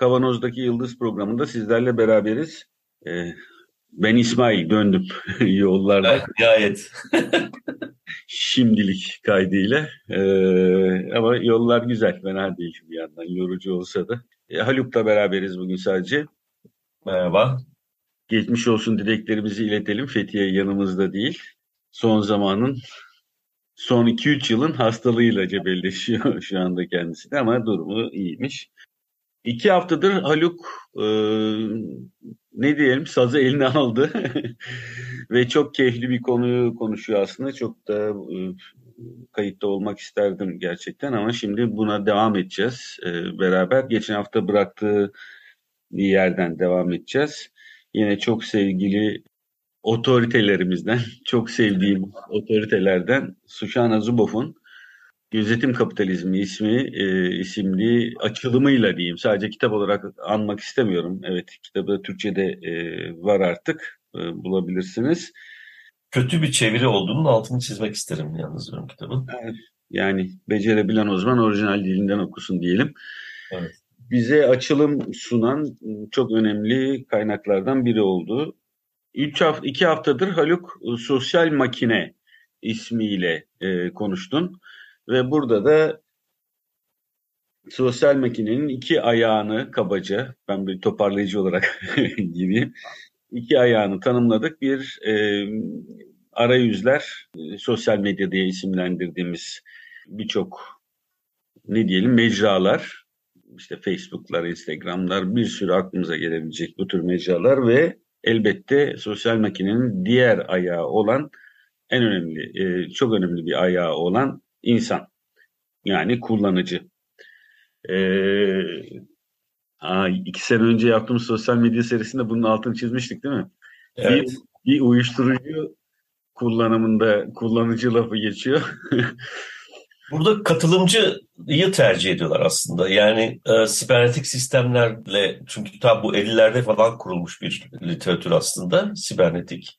Kavanoz'daki Yıldız programında sizlerle beraberiz. Ee, ben İsmail döndüm yollarda. Nihayet. Şimdilik kaydıyla. Ee, ama yollar güzel. Fena değil bir yandan. Yorucu olsa da. Ee, Haluk'la beraberiz bugün sadece. Merhaba. Geçmiş olsun dileklerimizi iletelim. Fethiye yanımızda değil. Son zamanın son 2-3 yılın hastalığıyla cebelleşiyor şu anda kendisi ama durumu iyiymiş. İki haftadır Haluk e, ne diyelim sazı eline aldı ve çok keyifli bir konuyu konuşuyor aslında. Çok da e, kayıtta olmak isterdim gerçekten ama şimdi buna devam edeceğiz e, beraber. Geçen hafta bıraktığı yerden devam edeceğiz. Yine çok sevgili otoritelerimizden, çok sevdiğim otoritelerden Suşana Zubov'un Gözetim Kapitalizmi ismi e, isimli açılımıyla diyeyim. Sadece kitap olarak anmak istemiyorum. Evet kitabı Türkçe'de e, var artık e, bulabilirsiniz. Kötü bir çeviri olduğunun altını çizmek isterim yalnız benim kitabın. Yani becerebilen o zaman orijinal dilinden okusun diyelim. Evet. Bize açılım sunan çok önemli kaynaklardan biri oldu. Üç hafta, iki haftadır Haluk Sosyal Makine ismiyle e, konuştun. Ve burada da sosyal makinenin iki ayağını kabaca, ben bir toparlayıcı olarak gireyim, iki ayağını tanımladık. Bir e, arayüzler, e, sosyal medya diye isimlendirdiğimiz birçok ne diyelim mecralar, işte Facebook'lar, Instagram'lar, bir sürü aklımıza gelebilecek bu tür mecralar ve elbette sosyal makinenin diğer ayağı olan en önemli, e, çok önemli bir ayağı olan insan. Yani kullanıcı. Ee, aa, iki sene önce yaptığımız sosyal medya serisinde bunun altını çizmiştik değil mi? Evet. Bir, bir uyuşturucu kullanımında kullanıcı lafı geçiyor. Burada katılımcıyı tercih ediyorlar aslında. Yani e, sibernetik sistemlerle çünkü tam bu 50'lerde falan kurulmuş bir literatür aslında sibernetik.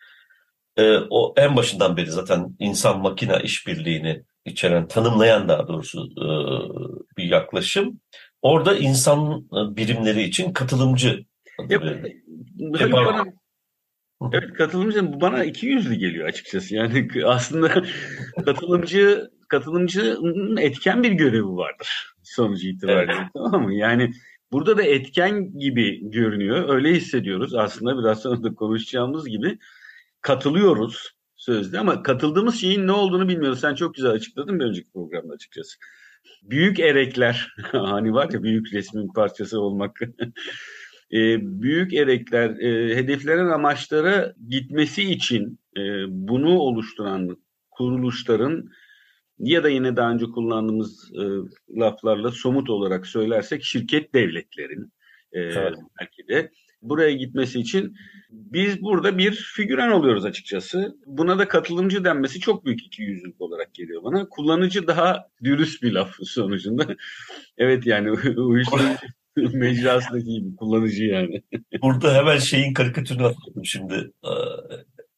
E, o en başından beri zaten insan makine işbirliğini içeren, tanımlayan daha doğrusu e, bir yaklaşım. Orada insan birimleri için katılımcı Yap, bana, evet katılımcı bana iki yüzlü geliyor açıkçası. Yani aslında katılımcı katılımcının etken bir görevi vardır sonucu itibariyle. Evet. Tamam mı? Yani burada da etken gibi görünüyor. Öyle hissediyoruz. Aslında biraz sonra da konuşacağımız gibi katılıyoruz sözde ama katıldığımız şeyin ne olduğunu bilmiyoruz. Sen çok güzel açıkladın bir önceki programda açıkçası. Büyük erekler, hani var ya büyük resmin parçası olmak. e, büyük erekler e, hedeflenen amaçlara gitmesi için e, bunu oluşturan kuruluşların ya da yine daha önce kullandığımız e, laflarla somut olarak söylersek şirket devletlerin e, evet. belki de buraya gitmesi için biz burada bir figüren oluyoruz açıkçası. Buna da katılımcı denmesi çok büyük iki yüzlük olarak geliyor bana. Kullanıcı daha dürüst bir laf sonucunda. evet yani uyuşturucu mecrasındaki gibi kullanıcı yani. Burada hemen şeyin karikatürünü atladım şimdi.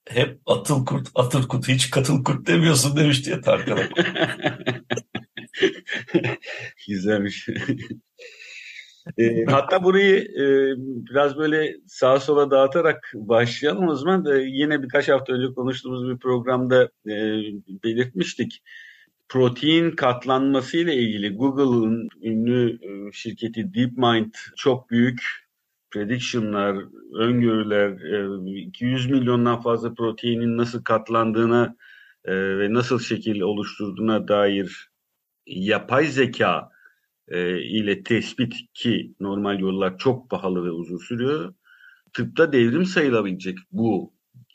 Hep atıl kurt, atıl kurt, hiç katıl kurt demiyorsun demişti ya Tarkan'a. Güzelmiş. E, hatta burayı e, biraz böyle sağa sola dağıtarak başlayalım o zaman. E, yine birkaç hafta önce konuştuğumuz bir programda e, belirtmiştik. Protein katlanması ile ilgili Google'ın ünlü e, şirketi DeepMind çok büyük prediction'lar, öngörüler, e, 200 milyondan fazla proteinin nasıl katlandığına e, ve nasıl şekil oluşturduğuna dair yapay zeka e, ile tespit ki normal yollar çok pahalı ve uzun sürüyor. Tıpta devrim sayılabilecek bu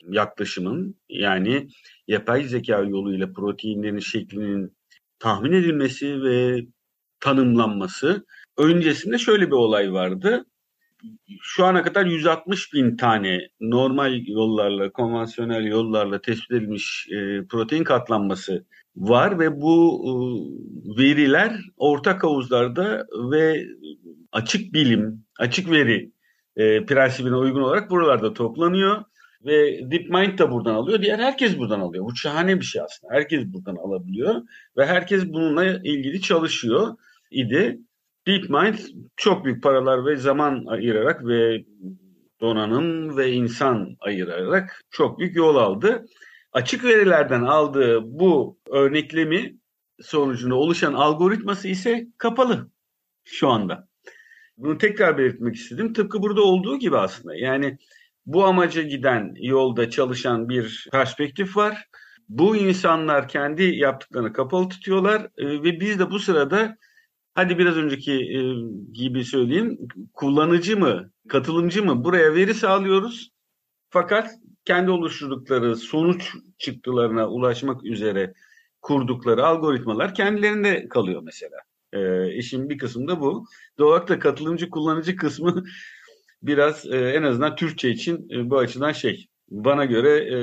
yaklaşımın yani yapay zeka yoluyla proteinlerin şeklinin tahmin edilmesi ve tanımlanması öncesinde şöyle bir olay vardı. şu ana kadar 160 bin tane normal yollarla, konvansiyonel yollarla tespit edilmiş e, protein katlanması var ve bu e, veriler ortak havuzlarda ve açık bilim, açık veri e, prensibine uygun olarak buralarda toplanıyor ve DeepMind da buradan alıyor. Diğer herkes buradan alıyor. Bu şahane bir şey aslında. Herkes buradan alabiliyor ve herkes bununla ilgili çalışıyor idi. DeepMind çok büyük paralar ve zaman ayırarak ve donanım ve insan ayırarak çok büyük yol aldı. Açık verilerden aldığı bu örneklemi sonucunda oluşan algoritması ise kapalı şu anda. Bunu tekrar belirtmek istedim. Tıpkı burada olduğu gibi aslında. Yani bu amaca giden yolda çalışan bir perspektif var. Bu insanlar kendi yaptıklarını kapalı tutuyorlar e, ve biz de bu sırada hadi biraz önceki e, gibi söyleyeyim kullanıcı mı katılımcı mı buraya veri sağlıyoruz fakat kendi oluşturdukları sonuç çıktılarına ulaşmak üzere kurdukları algoritmalar kendilerinde kalıyor mesela. E, işin bir kısmı da bu. Doğal olarak da katılımcı kullanıcı kısmı biraz e, en azından Türkçe için e, bu açıdan şey bana göre e,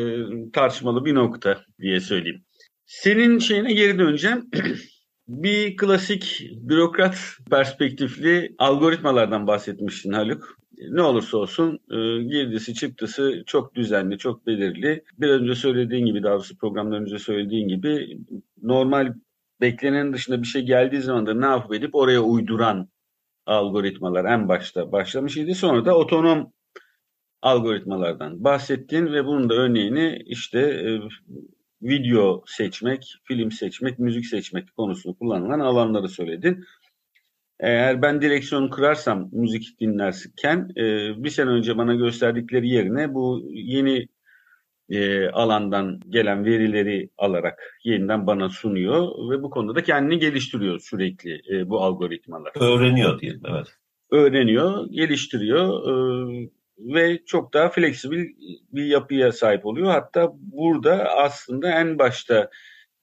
tartışmalı bir nokta diye söyleyeyim. Senin şeyine geri döneceğim. bir klasik bürokrat perspektifli algoritmalardan bahsetmiştin Haluk. Ne olursa olsun e, girdisi çıktısı çok düzenli, çok belirli. Bir önce söylediğin gibi, daha doğrusu programdan önce söylediğin gibi normal beklenenin dışında bir şey geldiği zaman da ne yapıp edip oraya uyduran algoritmalar en başta başlamış idi. Sonra da otonom algoritmalardan bahsettin ve bunun da örneğini işte e, video seçmek, film seçmek, müzik seçmek konusunu kullanılan alanları söyledin. Eğer ben direksiyon kırarsam müzik dinlerken e, bir sene önce bana gösterdikleri yerine bu yeni e, alandan gelen verileri alarak yeniden bana sunuyor ve bu konuda da kendini geliştiriyor sürekli e, bu algoritmalar. Öğreniyor diyelim evet. Öğreniyor, geliştiriyor e, ve çok daha fleksibil bir yapıya sahip oluyor. Hatta burada aslında en başta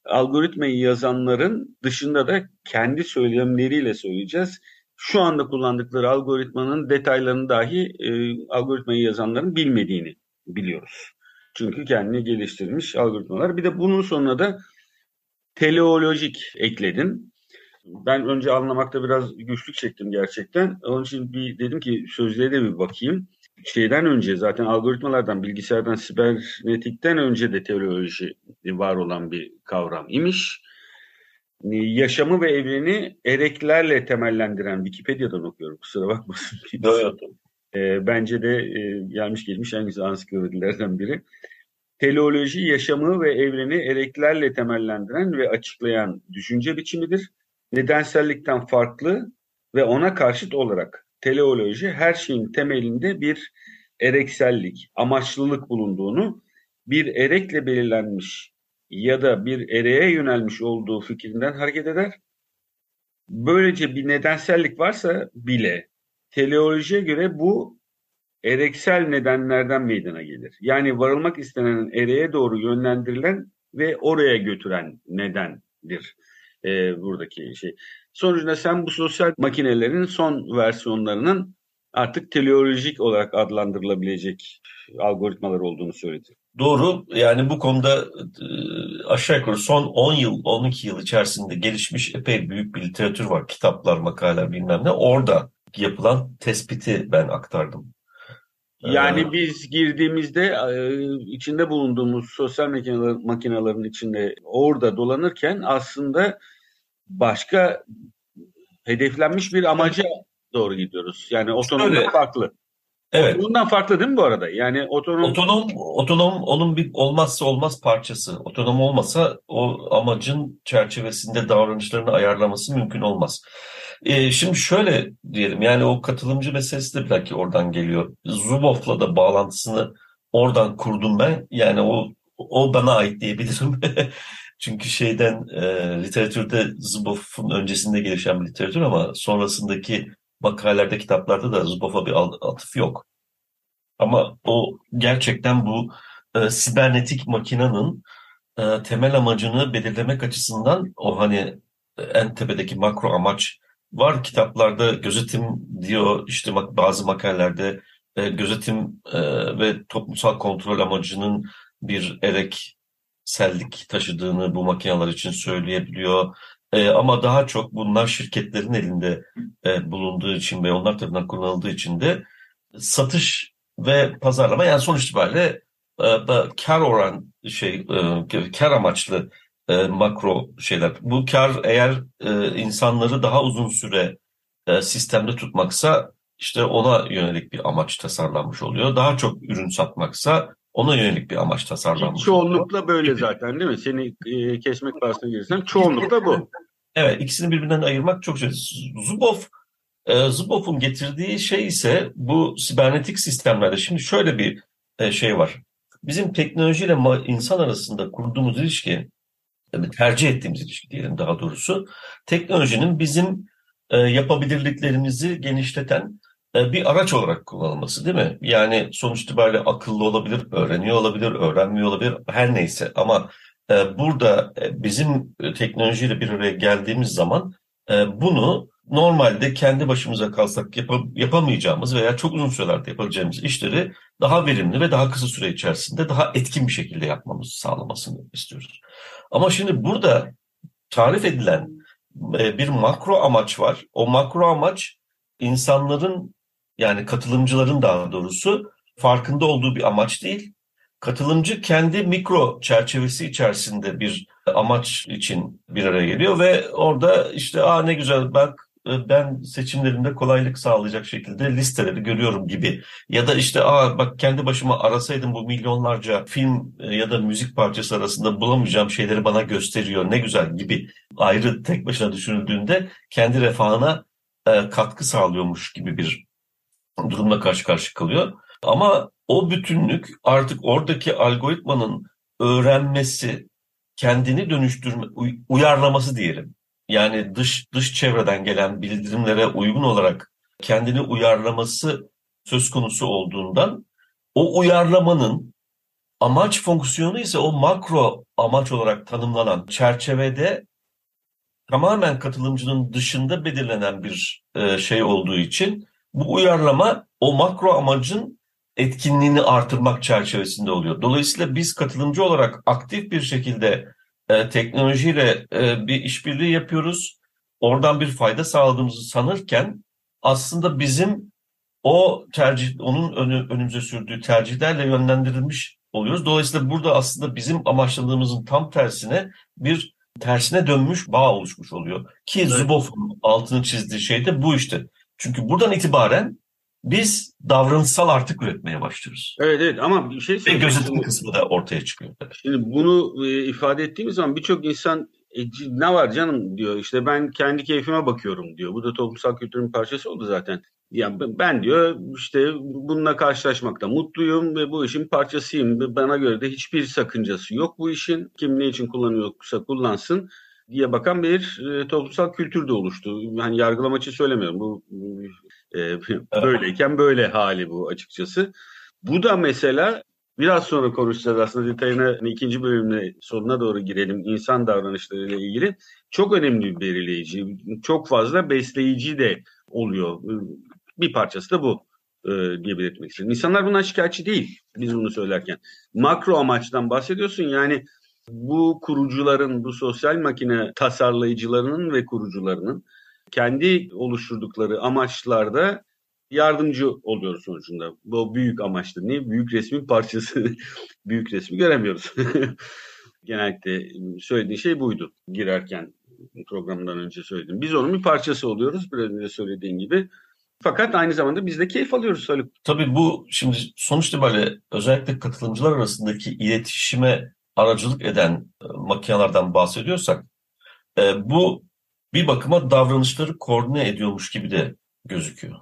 algoritmayı yazanların dışında da kendi söylemleriyle söyleyeceğiz. Şu anda kullandıkları algoritmanın detaylarını dahi e, algoritmayı yazanların bilmediğini biliyoruz. Çünkü kendini geliştirmiş algoritmalar. Bir de bunun sonuna da teleolojik ekledin. Ben önce anlamakta biraz güçlük çektim gerçekten. Onun için bir dedim ki sözlere de bir bakayım. Şeyden önce zaten algoritmalardan, bilgisayardan, sibernetikten önce de teleoloji var olan bir kavram imiş. Yaşamı ve evreni ereklerle temellendiren Wikipedia'dan okuyorum kusura bakmasın. Evet. E, bence de e, gelmiş gelmiş en güzel ansiklopedilerden biri. Teleoloji yaşamı ve evreni ereklerle temellendiren ve açıklayan düşünce biçimidir. Nedensellikten farklı ve ona karşıt olarak teleoloji her şeyin temelinde bir ereksellik, amaçlılık bulunduğunu, bir erekle belirlenmiş ya da bir ereğe yönelmiş olduğu fikrinden hareket eder. Böylece bir nedensellik varsa bile teleolojiye göre bu ereksel nedenlerden meydana gelir. Yani varılmak istenen ereğe doğru yönlendirilen ve oraya götüren nedendir e, buradaki şey. Sonucunda sen bu sosyal makinelerin son versiyonlarının artık teleolojik olarak adlandırılabilecek algoritmalar olduğunu söyledi. Doğru. Yani bu konuda e, aşağı yukarı son 10 yıl, 12 yıl içerisinde gelişmiş epey büyük bir literatür var. Kitaplar, makaleler bilmem ne. Orada yapılan tespiti ben aktardım. Yani ee, biz girdiğimizde e, içinde bulunduğumuz sosyal makinelerin içinde orada dolanırken aslında başka hedeflenmiş bir amaca doğru gidiyoruz. Yani otonomdan farklı. Evet. Otonomdan farklı değil mi bu arada? Yani otonom otonom otonom onun bir olmazsa olmaz parçası. Otonom olmasa o amacın çerçevesinde davranışlarını ayarlaması mümkün olmaz. Ee, şimdi şöyle diyelim yani o katılımcı meselesi de belki oradan geliyor. Zuboff'la da bağlantısını oradan kurdum ben. Yani o o bana ait diyebilirim. Çünkü şeyden e, literatürde Zuboff'un öncesinde gelişen bir literatür ama sonrasındaki makalelerde, kitaplarda da Zuboff'a bir atıf yok. Ama o gerçekten bu e, sibernetik makinenin e, temel amacını belirlemek açısından o hani en tepedeki makro amaç var kitaplarda gözetim diyor işte bazı makalelerde e, gözetim e, ve toplumsal kontrol amacının bir ereksellik taşıdığını bu makineler için söyleyebiliyor. E, ama daha çok bunlar şirketlerin elinde e, bulunduğu için ve onlar tarafından kullanıldığı için de satış ve pazarlama yani sonuç itibariyle e, kar oran şey e, kar amaçlı e, makro şeyler. Bu kar eğer e, insanları daha uzun süre e, sistemde tutmaksa işte ona yönelik bir amaç tasarlanmış oluyor. Daha çok ürün satmaksa ona yönelik bir amaç tasarlanmış Çoğunlukla böyle zaten değil mi? Seni e, kesmek bahsine girsem çoğunlukla bu. Evet ikisini birbirinden ayırmak çok şey. Zubov e, Zubov'un getirdiği şey ise bu sibernetik sistemlerde şimdi şöyle bir e, şey var. Bizim teknolojiyle insan arasında kurduğumuz ilişki tercih ettiğimiz ilişki diyelim daha doğrusu teknolojinin bizim e, yapabilirliklerimizi genişleten bir araç olarak kullanılması değil mi? Yani sonuç itibariyle akıllı olabilir, öğreniyor olabilir, öğrenmiyor olabilir her neyse ama e, burada e, bizim teknolojiyle bir araya geldiğimiz zaman e, bunu normalde kendi başımıza kalsak yap yapamayacağımız veya çok uzun sürelerde yapabileceğimiz işleri daha verimli ve daha kısa süre içerisinde daha etkin bir şekilde yapmamızı sağlamasını istiyoruz. Ama şimdi burada tarif edilen e, bir makro amaç var. O makro amaç insanların yani katılımcıların daha doğrusu farkında olduğu bir amaç değil. Katılımcı kendi mikro çerçevesi içerisinde bir amaç için bir araya geliyor ve orada işte aa ne güzel bak e, ben seçimlerimde kolaylık sağlayacak şekilde listeleri görüyorum gibi. Ya da işte aa bak kendi başıma arasaydım bu milyonlarca film e, ya da müzik parçası arasında bulamayacağım şeyleri bana gösteriyor ne güzel gibi ayrı tek başına düşünüldüğünde kendi refahına e, katkı sağlıyormuş gibi bir durumla karşı karşı kalıyor. Ama o bütünlük artık oradaki algoritmanın öğrenmesi, kendini dönüştürme, uyarlaması diyelim yani dış dış çevreden gelen bildirimlere uygun olarak kendini uyarlaması söz konusu olduğundan o uyarlamanın amaç fonksiyonu ise o makro amaç olarak tanımlanan çerçevede tamamen katılımcının dışında belirlenen bir e, şey olduğu için bu uyarlama o makro amacın etkinliğini artırmak çerçevesinde oluyor. Dolayısıyla biz katılımcı olarak aktif bir şekilde e, teknolojiyle e, bir işbirliği yapıyoruz. Oradan bir fayda sağladığımızı sanırken aslında bizim o tercih, onun önü, önümüze sürdüğü tercihlerle yönlendirilmiş oluyoruz. Dolayısıyla burada aslında bizim amaçladığımızın tam tersine bir tersine dönmüş bağ oluşmuş oluyor. Ki evet. Zuboff'un altını çizdiği şey de bu işte. Çünkü buradan itibaren biz davranışsal artık üretmeye başlıyoruz. Evet evet ama bir şey Ve gözetim kısmı da ortaya çıkıyor. Şimdi bunu e, ifade ettiğimiz zaman birçok insan e, ne var canım diyor işte ben kendi keyfime bakıyorum diyor. Bu da toplumsal kültürün parçası oldu zaten. Yani ben diyor işte bununla karşılaşmakta mutluyum ve bu işin parçasıyım. Bana göre de hiçbir sakıncası yok bu işin. Kim ne için kullanıyorsa kullansın diye bakan bir e, toplumsal kültür de oluştu. Yani yargılama için söylemiyorum. Bu e, böyleyken böyle hali bu açıkçası. Bu da mesela biraz sonra konuşacağız aslında detayına hani ikinci bölümde sonuna doğru girelim. İnsan davranışlarıyla ilgili çok önemli bir belirleyici, çok fazla besleyici de oluyor. Bir parçası da bu e, diye belirtmek istedim. İnsanlar bundan şikayetçi değil biz bunu söylerken. Makro amaçtan bahsediyorsun yani bu kurucuların, bu sosyal makine tasarlayıcılarının ve kurucularının kendi oluşturdukları amaçlarda yardımcı oluyoruz sonucunda. Bu büyük amaçlı. Niye? Büyük resmin parçası. büyük resmi göremiyoruz. Genellikle söylediği şey buydu girerken programdan önce söyledim. Biz onun bir parçası oluyoruz biraz önce söylediğin gibi. Fakat aynı zamanda biz de keyif alıyoruz Haluk. Tabii bu şimdi sonuçta böyle özellikle katılımcılar arasındaki iletişime aracılık eden e, makinelerden bahsediyorsak e, bu bir bakıma davranışları koordine ediyormuş gibi de gözüküyor.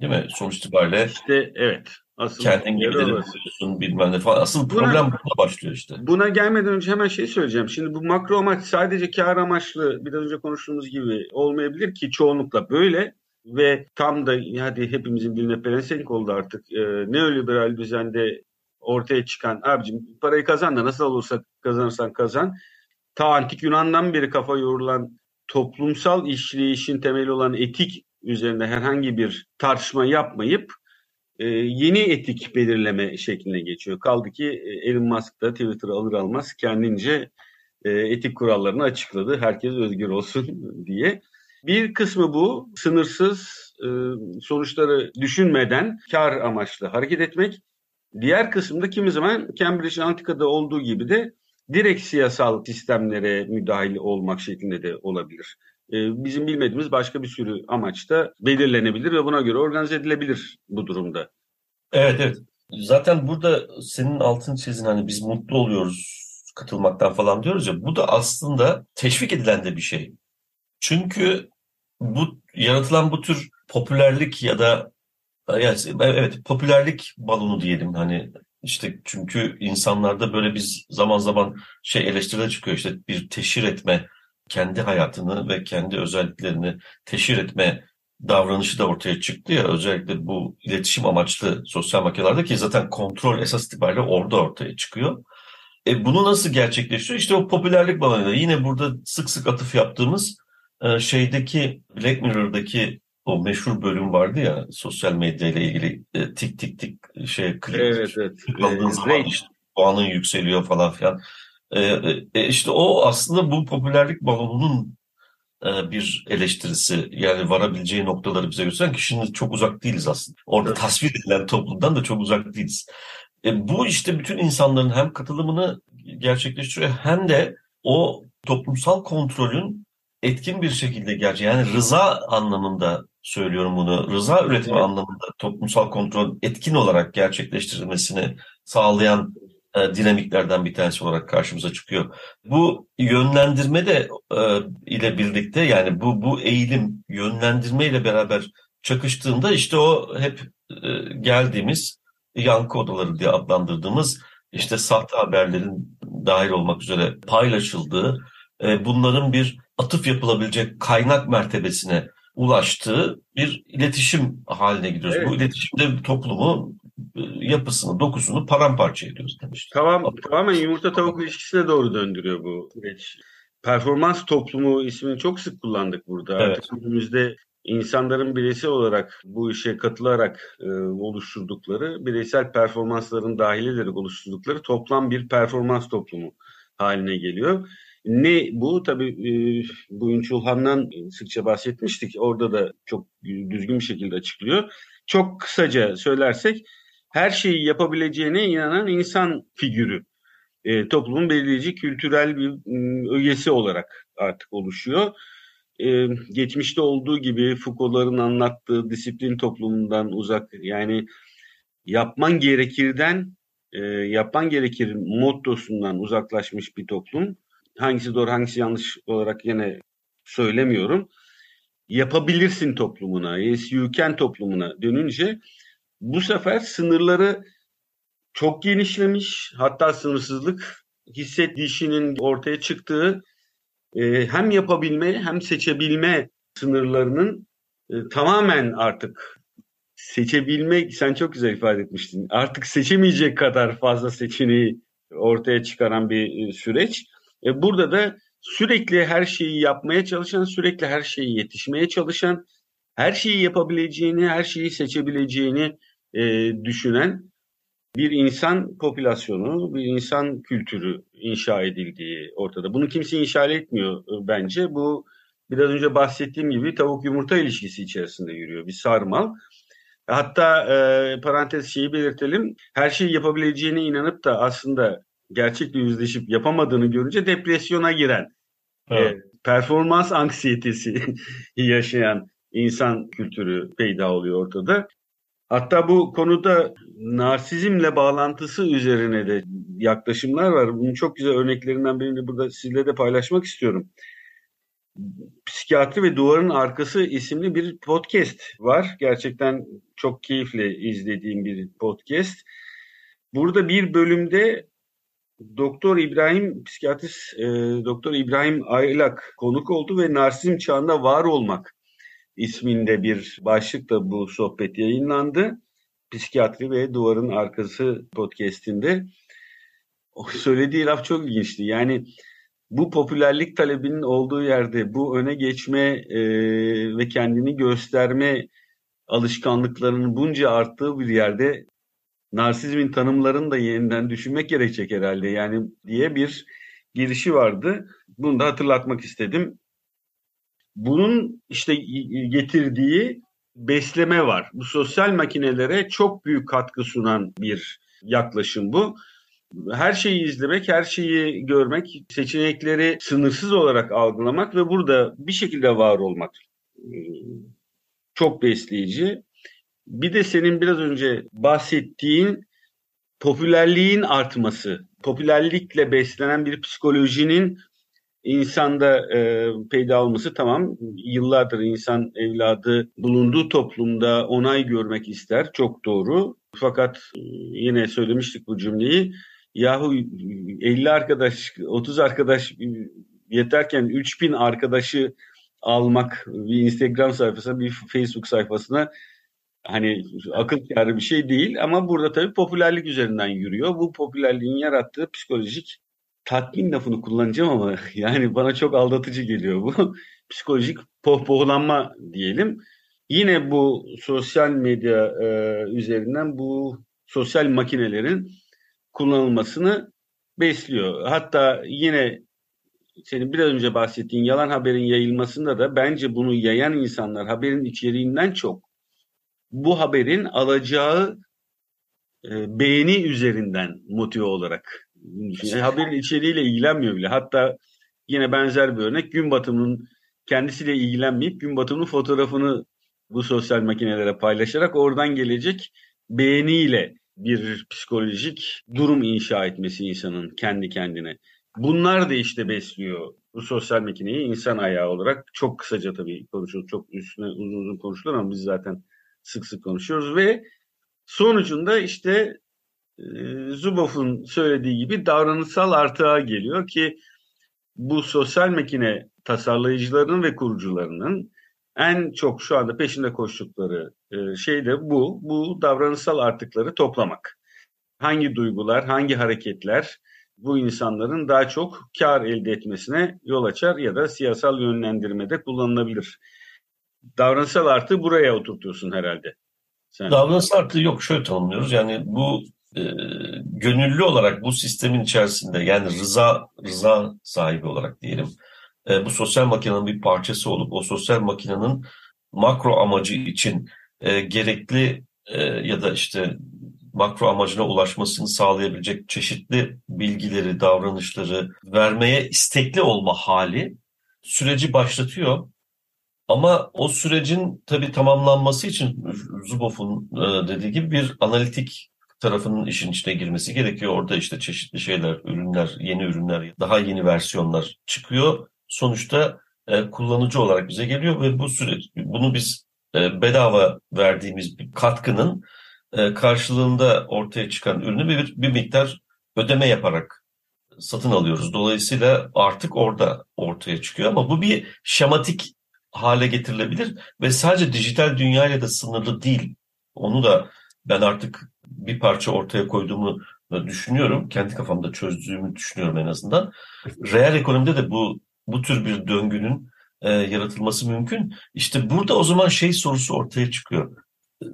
Değil mi? Sonuç itibariyle işte evet. Asıl kendin yapıyorsun bilmem ne falan. Asıl buna, problem burada başlıyor işte. Buna gelmeden önce hemen şey söyleyeceğim. Şimdi bu makro amaç sadece kar amaçlı biraz önce konuştuğumuz gibi olmayabilir ki çoğunlukla böyle ve tam da hadi hepimizin diline pelesenk oldu artık. Ee, neoliberal düzende ortaya çıkan abicim parayı kazan da nasıl olursa kazanırsan kazan. Ta antik Yunan'dan beri kafa yorulan toplumsal işleyişin temeli olan etik üzerinde herhangi bir tartışma yapmayıp e, yeni etik belirleme şekline geçiyor. Kaldı ki e, Elon Musk da Twitter'ı alır almaz kendince e, etik kurallarını açıkladı. Herkes özgür olsun diye. Bir kısmı bu sınırsız e, sonuçları düşünmeden kar amaçlı hareket etmek. Diğer kısımda kimi zaman Cambridge Analytica'da olduğu gibi de direkt siyasal sistemlere müdahil olmak şeklinde de olabilir. E, bizim bilmediğimiz başka bir sürü amaç da belirlenebilir ve buna göre organize edilebilir bu durumda. Evet evet. Zaten burada senin altın çizin hani biz mutlu oluyoruz katılmaktan falan diyoruz ya bu da aslında teşvik edilen de bir şey. Çünkü bu yaratılan bu tür popülerlik ya da yani, evet popülerlik balonu diyelim hani işte çünkü insanlarda böyle biz zaman zaman şey eleştiriler çıkıyor işte bir teşhir etme kendi hayatını ve kendi özelliklerini teşhir etme davranışı da ortaya çıktı ya özellikle bu iletişim amaçlı sosyal makinelerde ki zaten kontrol esas itibariyle orada ortaya çıkıyor. E bunu nasıl gerçekleşiyor? İşte o popülerlik balonuyla yine burada sık sık atıf yaptığımız e, şeydeki Black Mirror'daki o meşhur bölüm vardı ya sosyal medya ile ilgili e, tik tik tik şey klik evet, evet. aldığın zaman işte puanın yükseliyor falan filan. E, e, işte o aslında bu popülerlik balonunun e, bir eleştirisi yani varabileceği noktaları bize gösteren ki şimdi çok uzak değiliz aslında. Orada evet. tasvir edilen toplumdan da çok uzak değiliz. E, bu işte bütün insanların hem katılımını gerçekleştiriyor hem de o toplumsal kontrolün etkin bir şekilde gerçi yani rıza anlamında söylüyorum bunu. Rıza üretimi evet. anlamında toplumsal kontrol etkin olarak gerçekleştirilmesini sağlayan e, dinamiklerden bir tanesi olarak karşımıza çıkıyor. Bu yönlendirme de e, ile birlikte yani bu bu eğilim yönlendirme ile beraber çakıştığında işte o hep e, geldiğimiz yankı odaları diye adlandırdığımız işte sahte haberlerin dahil olmak üzere paylaşıldığı, e, bunların bir atıf yapılabilecek kaynak mertebesine ulaştığı bir iletişim haline gidiyoruz. Evet. Bu iletişimde toplumu e, yapısını, dokusunu paramparça ediyoruz demiştim. Tamam, tamamen yumurta tavuk ilişkisine doğru döndürüyor bu süreç. Performans toplumu ismini çok sık kullandık burada. Evet. Artık günümüzde insanların bireysel olarak bu işe katılarak e, oluşturdukları, bireysel performansların dahil ederek oluşturdukları toplam bir performans toplumu haline geliyor. Ne bu? Tabii e, Buyun Çulhan'dan sıkça bahsetmiştik. Orada da çok düzgün bir şekilde açıklıyor. Çok kısaca söylersek her şeyi yapabileceğine inanan insan figürü e, toplumun belirleyici kültürel bir e, ögesi olarak artık oluşuyor. E, geçmişte olduğu gibi Foucault'ların anlattığı disiplin toplumundan uzak yani yapman gerekirden e, yapman gerekir mottosundan uzaklaşmış bir toplum. Hangisi doğru hangisi yanlış olarak yine söylemiyorum. Yapabilirsin toplumuna, yes you can toplumuna dönünce bu sefer sınırları çok genişlemiş. Hatta sınırsızlık hissedişinin ortaya çıktığı e, hem yapabilme hem seçebilme sınırlarının e, tamamen artık seçebilme sen çok güzel ifade etmiştin. Artık seçemeyecek kadar fazla seçeneği ortaya çıkaran bir e, süreç. E, burada da sürekli her şeyi yapmaya çalışan, sürekli her şeyi yetişmeye çalışan, her şeyi yapabileceğini, her şeyi seçebileceğini e, düşünen bir insan popülasyonu, bir insan kültürü inşa edildiği ortada. Bunu kimse inşa etmiyor e, bence. Bu biraz önce bahsettiğim gibi tavuk yumurta ilişkisi içerisinde yürüyor. Bir sarmal. Hatta e, parantez şeyi belirtelim. Her şeyi yapabileceğine inanıp da aslında gerçekle yüzleşip yapamadığını görünce depresyona giren, evet. e, performans anksiyetesi yaşayan insan kültürü peyda oluyor ortada. Hatta bu konuda narsizmle bağlantısı üzerine de yaklaşımlar var. Bunun çok güzel örneklerinden birini burada sizle de paylaşmak istiyorum. Psikiyatri ve Duvarın Arkası isimli bir podcast var. Gerçekten çok keyifle izlediğim bir podcast. Burada bir bölümde Doktor İbrahim psikiyatrist e, Doktor İbrahim Aylak konuk oldu ve narsizm çağında var olmak isminde bir başlıkla bu sohbet yayınlandı. Psikiyatri ve Duvarın Arkası podcast'inde. Söylediği laf çok ilginçti. Yani bu popülerlik talebinin olduğu yerde bu öne geçme e, ve kendini gösterme alışkanlıklarının bunca arttığı bir yerde narsizmin tanımlarını da yeniden düşünmek gerekecek herhalde yani diye bir girişi vardı. Bunu da hatırlatmak istedim. Bunun işte getirdiği besleme var. Bu sosyal makinelere çok büyük katkı sunan bir yaklaşım bu. Her şeyi izlemek, her şeyi görmek, seçenekleri sınırsız olarak algılamak ve burada bir şekilde var olmak çok besleyici. Bir de senin biraz önce bahsettiğin popülerliğin artması, popülerlikle beslenen bir psikolojinin insanda e, peyda olması tamam. Yıllardır insan evladı bulunduğu toplumda onay görmek ister. Çok doğru. Fakat e, yine söylemiştik bu cümleyi. Yahu 50 arkadaş, 30 arkadaş yeterken 3000 arkadaşı almak bir Instagram sayfasına, bir Facebook sayfasına hani akıl kârı bir şey değil ama burada tabii popülerlik üzerinden yürüyor. Bu popülerliğin yarattığı psikolojik tatmin lafını kullanacağım ama yani bana çok aldatıcı geliyor bu. psikolojik pohpohlanma diyelim. Yine bu sosyal medya e, üzerinden bu sosyal makinelerin kullanılmasını besliyor. Hatta yine senin biraz önce bahsettiğin yalan haberin yayılmasında da bence bunu yayan insanlar haberin içeriğinden çok bu haberin alacağı e, beğeni üzerinden motive olarak yani haberin içeriğiyle ilgilenmiyor bile. Hatta yine benzer bir örnek gün batımının kendisiyle ilgilenmeyip gün batımının fotoğrafını bu sosyal makinelere paylaşarak oradan gelecek beğeniyle bir psikolojik durum inşa etmesi insanın kendi kendine. Bunlar da işte besliyor bu sosyal makineyi insan ayağı olarak çok kısaca tabii konuşulur. Çok üstüne uzun uzun konuşulur ama biz zaten sık sık konuşuyoruz ve sonucunda işte e, Zuboff'un söylediği gibi davranışsal artığa geliyor ki bu sosyal makine tasarlayıcılarının ve kurucularının en çok şu anda peşinde koştukları e, şey de bu. Bu davranışsal artıkları toplamak. Hangi duygular, hangi hareketler bu insanların daha çok kar elde etmesine yol açar ya da siyasal yönlendirmede kullanılabilir davranışsal artı buraya oturtuyorsun herhalde. Sen. Davranışsal artı yok şöyle tanımlıyoruz. Yani bu e, gönüllü olarak bu sistemin içerisinde yani rıza rıza sahibi olarak diyelim e, bu sosyal makinenin bir parçası olup o sosyal makinenin makro amacı için e, gerekli e, ya da işte makro amacına ulaşmasını sağlayabilecek çeşitli bilgileri, davranışları vermeye istekli olma hali süreci başlatıyor ama o sürecin tabii tamamlanması için Zuboff'un e, dediği gibi bir analitik tarafının işin içine girmesi gerekiyor. Orada işte çeşitli şeyler, ürünler, yeni ürünler, daha yeni versiyonlar çıkıyor. Sonuçta e, kullanıcı olarak bize geliyor ve bu süreç, bunu biz e, bedava verdiğimiz bir katkının karşılığında ortaya çıkan ürünü bir, bir miktar ödeme yaparak satın alıyoruz. Dolayısıyla artık orada ortaya çıkıyor ama bu bir şematik hale getirilebilir ve sadece dijital dünyayla da sınırlı değil. Onu da ben artık bir parça ortaya koyduğumu düşünüyorum. Kendi kafamda çözdüğümü düşünüyorum en azından. Reel ekonomide de bu bu tür bir döngünün e, yaratılması mümkün. İşte burada o zaman şey sorusu ortaya çıkıyor.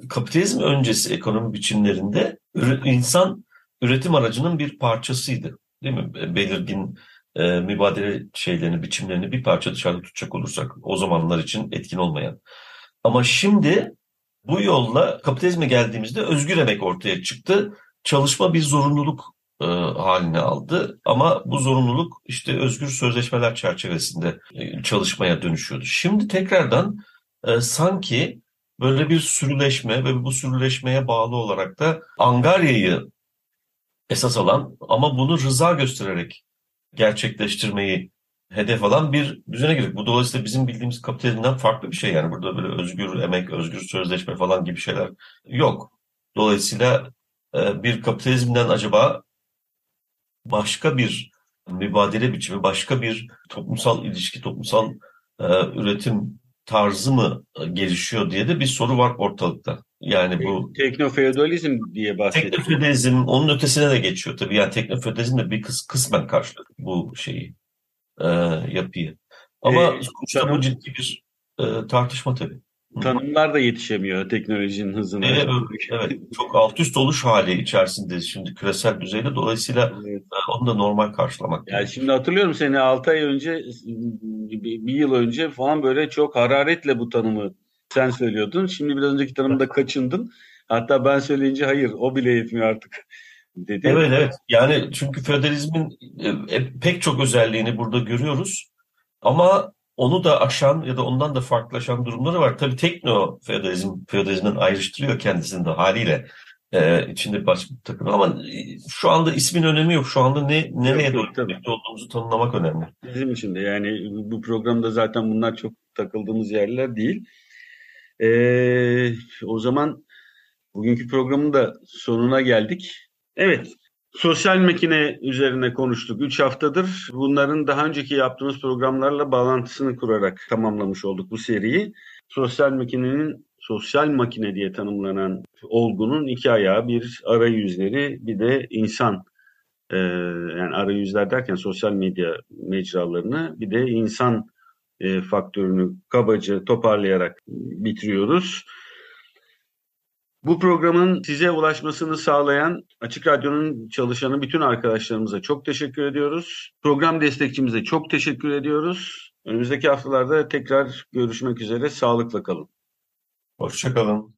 Kapitalizm öncesi ekonomi biçimlerinde insan üretim aracının bir parçasıydı. Değil mi? Belirgin e, mübadele şeylerini, biçimlerini bir parça dışarıda tutacak olursak o zamanlar için etkin olmayan. Ama şimdi bu yolla kapitalizme geldiğimizde özgür emek ortaya çıktı. Çalışma bir zorunluluk e, haline aldı. Ama bu zorunluluk işte özgür sözleşmeler çerçevesinde e, çalışmaya dönüşüyordu. Şimdi tekrardan e, sanki böyle bir sürüleşme ve bu sürüleşmeye bağlı olarak da Angarya'yı esas alan ama bunu rıza göstererek gerçekleştirmeyi hedef alan bir düzene girdik. Bu dolayısıyla bizim bildiğimiz kapitalizmden farklı bir şey yani. Burada böyle özgür emek, özgür sözleşme falan gibi şeyler yok. Dolayısıyla e, bir kapitalizmden acaba başka bir mübadele biçimi, başka bir toplumsal ilişki, toplumsal e, üretim tarzı mı gelişiyor diye de bir soru var ortalıkta. Yani bu teknofeodalizm diye bahsediyor. Teknofeodalizm onun ötesine de geçiyor tabii. Yani teknofeodalizm de bir kıs, kısmen karşıladı bu şeyi. e, yapıyı. Ama Ee, sonuçta tanım- bu ciddi bir e, tartışma tabii. Tanımlar da yetişemiyor teknolojinin hızına. Evet, evet, çok alt üst oluş hali içerisinde şimdi küresel düzeyde. Dolayısıyla Evet. e, onu da normal karşılamak Yani gerekiyor. şimdi hatırlıyorum seni 6 ay önce, bir yıl önce falan böyle çok hararetle bu tanımı sen söylüyordun. Şimdi biraz önceki tanımda kaçındın. Hatta ben söyleyince hayır o bile yetmiyor artık dedi. Evet evet yani çünkü feodalizmin e, e, pek çok özelliğini burada görüyoruz ama onu da aşan ya da ondan da farklılaşan durumları var. Tabii tekno feodalizm feodalizmden ayrıştırıyor kendisini de haliyle e, içinde başka bir takım ama e, şu anda ismin önemi yok. Şu anda ne nereye doğru olduğumuzu tanımlamak önemli. Bizim için de yani bu programda zaten bunlar çok takıldığımız yerler değil. Ee, o zaman bugünkü programın da sonuna geldik. Evet, sosyal makine üzerine konuştuk 3 haftadır. Bunların daha önceki yaptığımız programlarla bağlantısını kurarak tamamlamış olduk bu seriyi. Sosyal makinenin sosyal makine diye tanımlanan olgunun iki ayağı, bir arayüzleri, bir de insan ee, yani arayüzler derken sosyal medya mecralarını bir de insan e, faktörünü kabaca toparlayarak bitiriyoruz. Bu programın size ulaşmasını sağlayan Açık Radyo'nun çalışanı bütün arkadaşlarımıza çok teşekkür ediyoruz. Program destekçimize çok teşekkür ediyoruz. Önümüzdeki haftalarda tekrar görüşmek üzere. Sağlıkla kalın. Hoşçakalın.